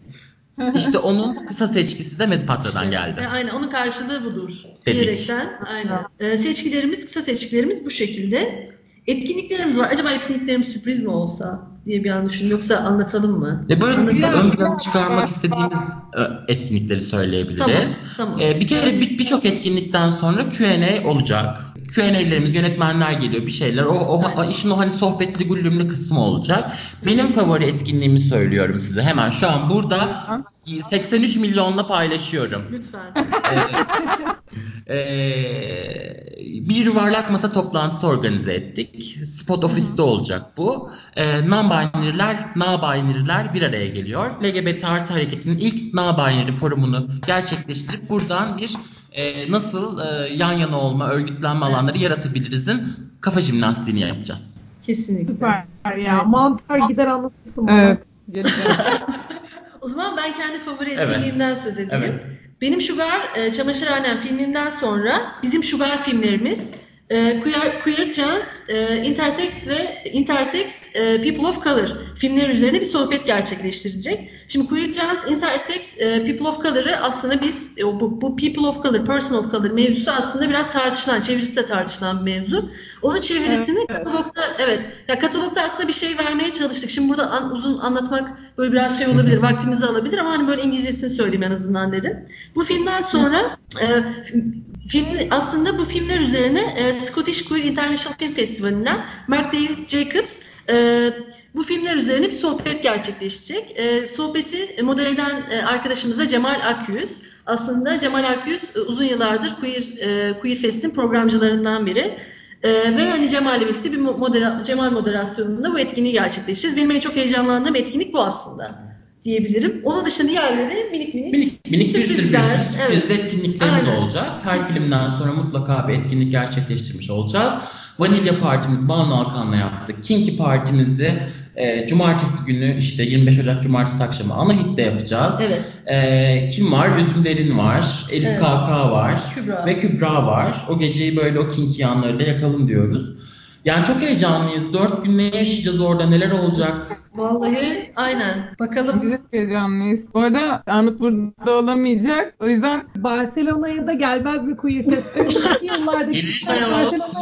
İşte onun kısa seçkisi de Mezipatra'dan geldi. E, aynen onun karşılığı budur. Dedik. Diyerekten aynen. E, seçkilerimiz, kısa seçkilerimiz bu şekilde. Etkinliklerimiz var. Acaba etkinliklerimiz sürpriz mi olsa diye bir an düşündüm. Yoksa anlatalım mı? E böyle Anlatalım. bir ön plana çıkarmak istediğimiz e, etkinlikleri söyleyebiliriz. Tamam, tamam. E, bir kere bir- birçok etkinlikten sonra Q&A olacak. Q&A'lerimiz yönetmenler geliyor bir şeyler. O, o, o işin o hani sohbetli güllümlü kısmı olacak. Benim favori etkinliğimi söylüyorum size. Hemen şu an burada 83 milyonla paylaşıyorum. Lütfen. Ee, bir yuvarlak masa toplantısı organize ettik. Spot ofiste olacak bu. Ee, non-binary'ler, na-binary'ler bir araya geliyor. LGBT artı hareketinin ilk na-binary forumunu gerçekleştirip buradan bir e, nasıl e, yan yana olma, örgütlenme alanları yaratabiliriz'in kafa jimnastiğini yapacağız. Kesinlikle. Süper ya. Mantar gider anlatırsın bana. Evet. O zaman ben kendi favori Evet. etkinliğimden söz edeyim. Evet. Benim Sugar e, Çamaşırhanem filminden sonra bizim Sugar filmlerimiz e, queer, queer, trans, e, intersex ve intersex e, people of color filmler üzerine bir sohbet gerçekleştirecek. Şimdi queer, trans, intersex e, people of color'ı aslında biz e, bu, bu people of color, person of color mevzusu aslında biraz tartışılan, çevirisi de tartışılan bir mevzu. Onun çevirisini katalogda evet ya katalogda aslında bir şey vermeye çalıştık. Şimdi burada an- uzun anlatmak böyle biraz şey olabilir, vaktimizi alabilir ama hani böyle İngilizcesini söyleyeyim en azından dedim. Bu filmden sonra e, film aslında bu filmler üzerine e, Scottish Queer International Film Festivali'nden Mark David Jacobs e, bu filmler üzerine bir sohbet gerçekleşecek. E, sohbeti modere eden e, arkadaşımız da Cemal Akyüz. Aslında Cemal Akyüz e, uzun yıllardır Queer e, Queer Fest'in programcılarından biri. E, ve hani Cemal'le birlikte bir mo- modera Cemal moderasyonunda bu etkinliği gerçekleştireceğiz. Benim en çok heyecanlandığım etkinlik bu aslında diyebilirim. Onun dışında diğerleri minik minik, Minik, minik bir sürprizler. sürpriz, Evet. sürpriz etkinliklerimiz Aynen. olacak. Her Kesinlikle. filmden sonra mutlaka bir etkinlik gerçekleştirmiş olacağız. Vanilya partimiz Banu Alkan'la yaptık. Kinky partimizi e, cumartesi günü işte 25 Ocak cumartesi akşamı ana hitte yapacağız. Evet. E, kim var? Üzüm Derin var. Elif Evet. KK var. Kübra. Ve Kübra var. O geceyi böyle o kinky yanlarıyla yakalım diyoruz. Yani çok heyecanlıyız. Dört gün ne yaşayacağız orada? Neler olacak? Vallahi aynen. Bakalım. Biz heyecanlıyız. Bu arada Armut burada olamayacak. O yüzden Barcelona'ya da gelmez mi Queer Fest? Önceki yıllarda Gelirse ya.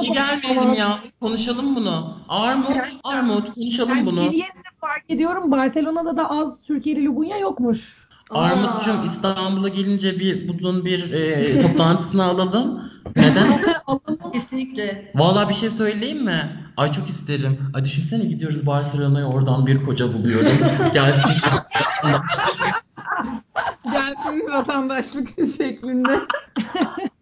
Niye gelmeyelim ya? Konuşalım bunu. Armut, Armut konuşalım Ben bunu. yerde fark ediyorum Barcelona'da da az Türkiye'li Lubunya yokmuş. Armut'cum. İstanbul'a gelince bir bunun bir e, toplantısını alalım. Neden? Kesinlikle. Vallahi bir şey söyleyeyim mi? Ay çok isterim. Ay düşünsene gidiyoruz Barcelona'ya oradan bir koca buluyorum. Gelsin. gelsin vatandaşlık şeklinde.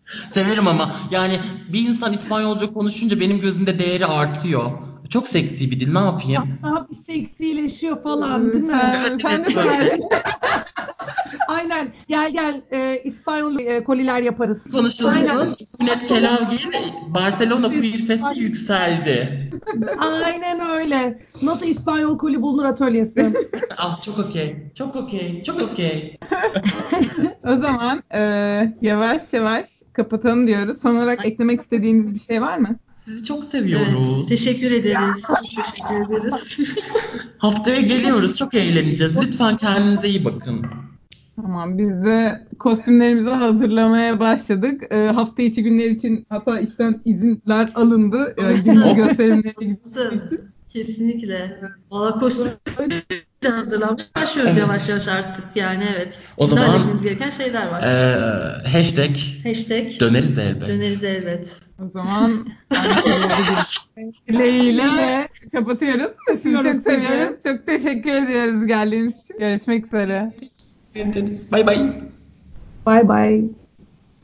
Severim ama yani bir insan İspanyolca konuşunca benim gözümde değeri artıyor. Çok seksi bir dil ne yapayım? Daha bir seksileşiyor falan değil mi? De evet, böyle. Aynen. Gel gel e, İspanyol e, koliler yaparız. Konuşulsun. Sünnet Kelavgin Barcelona Queer Fest'te yükseldi. Aynen öyle. Nasıl İspanyol koli bulunur atölyesi? Ah çok okey. Çok okey. Çok okey. O zaman e, yavaş yavaş kapatalım diyoruz. Son olarak eklemek istediğiniz bir şey var mı? Sizi çok Evet, seviyoruz. teşekkür ederiz. Çok teşekkür ederiz. Haftaya geliyoruz. Çok eğleneceğiz. Lütfen kendinize iyi bakın. Tamam biz de kostümlerimizi hazırlamaya başladık. E, hafta içi günler için hatta işten izinler alındı. E, günlük gösterimlere gitmek için. Kesinlikle. Valla kostüm de hazırlanmaya başlıyoruz yavaş yavaş artık yani evet. O Sizden zaman- gereken şeyler var. Ee, hashtag Hashtag döneriz elbet. döneriz elbet. O zaman dileğiyle kapatıyoruz. Sizi çok seviyoruz. Çok teşekkür ediyoruz geldiğiniz için. Görüşmek üzere. Bien, Bye bye. Bye bye.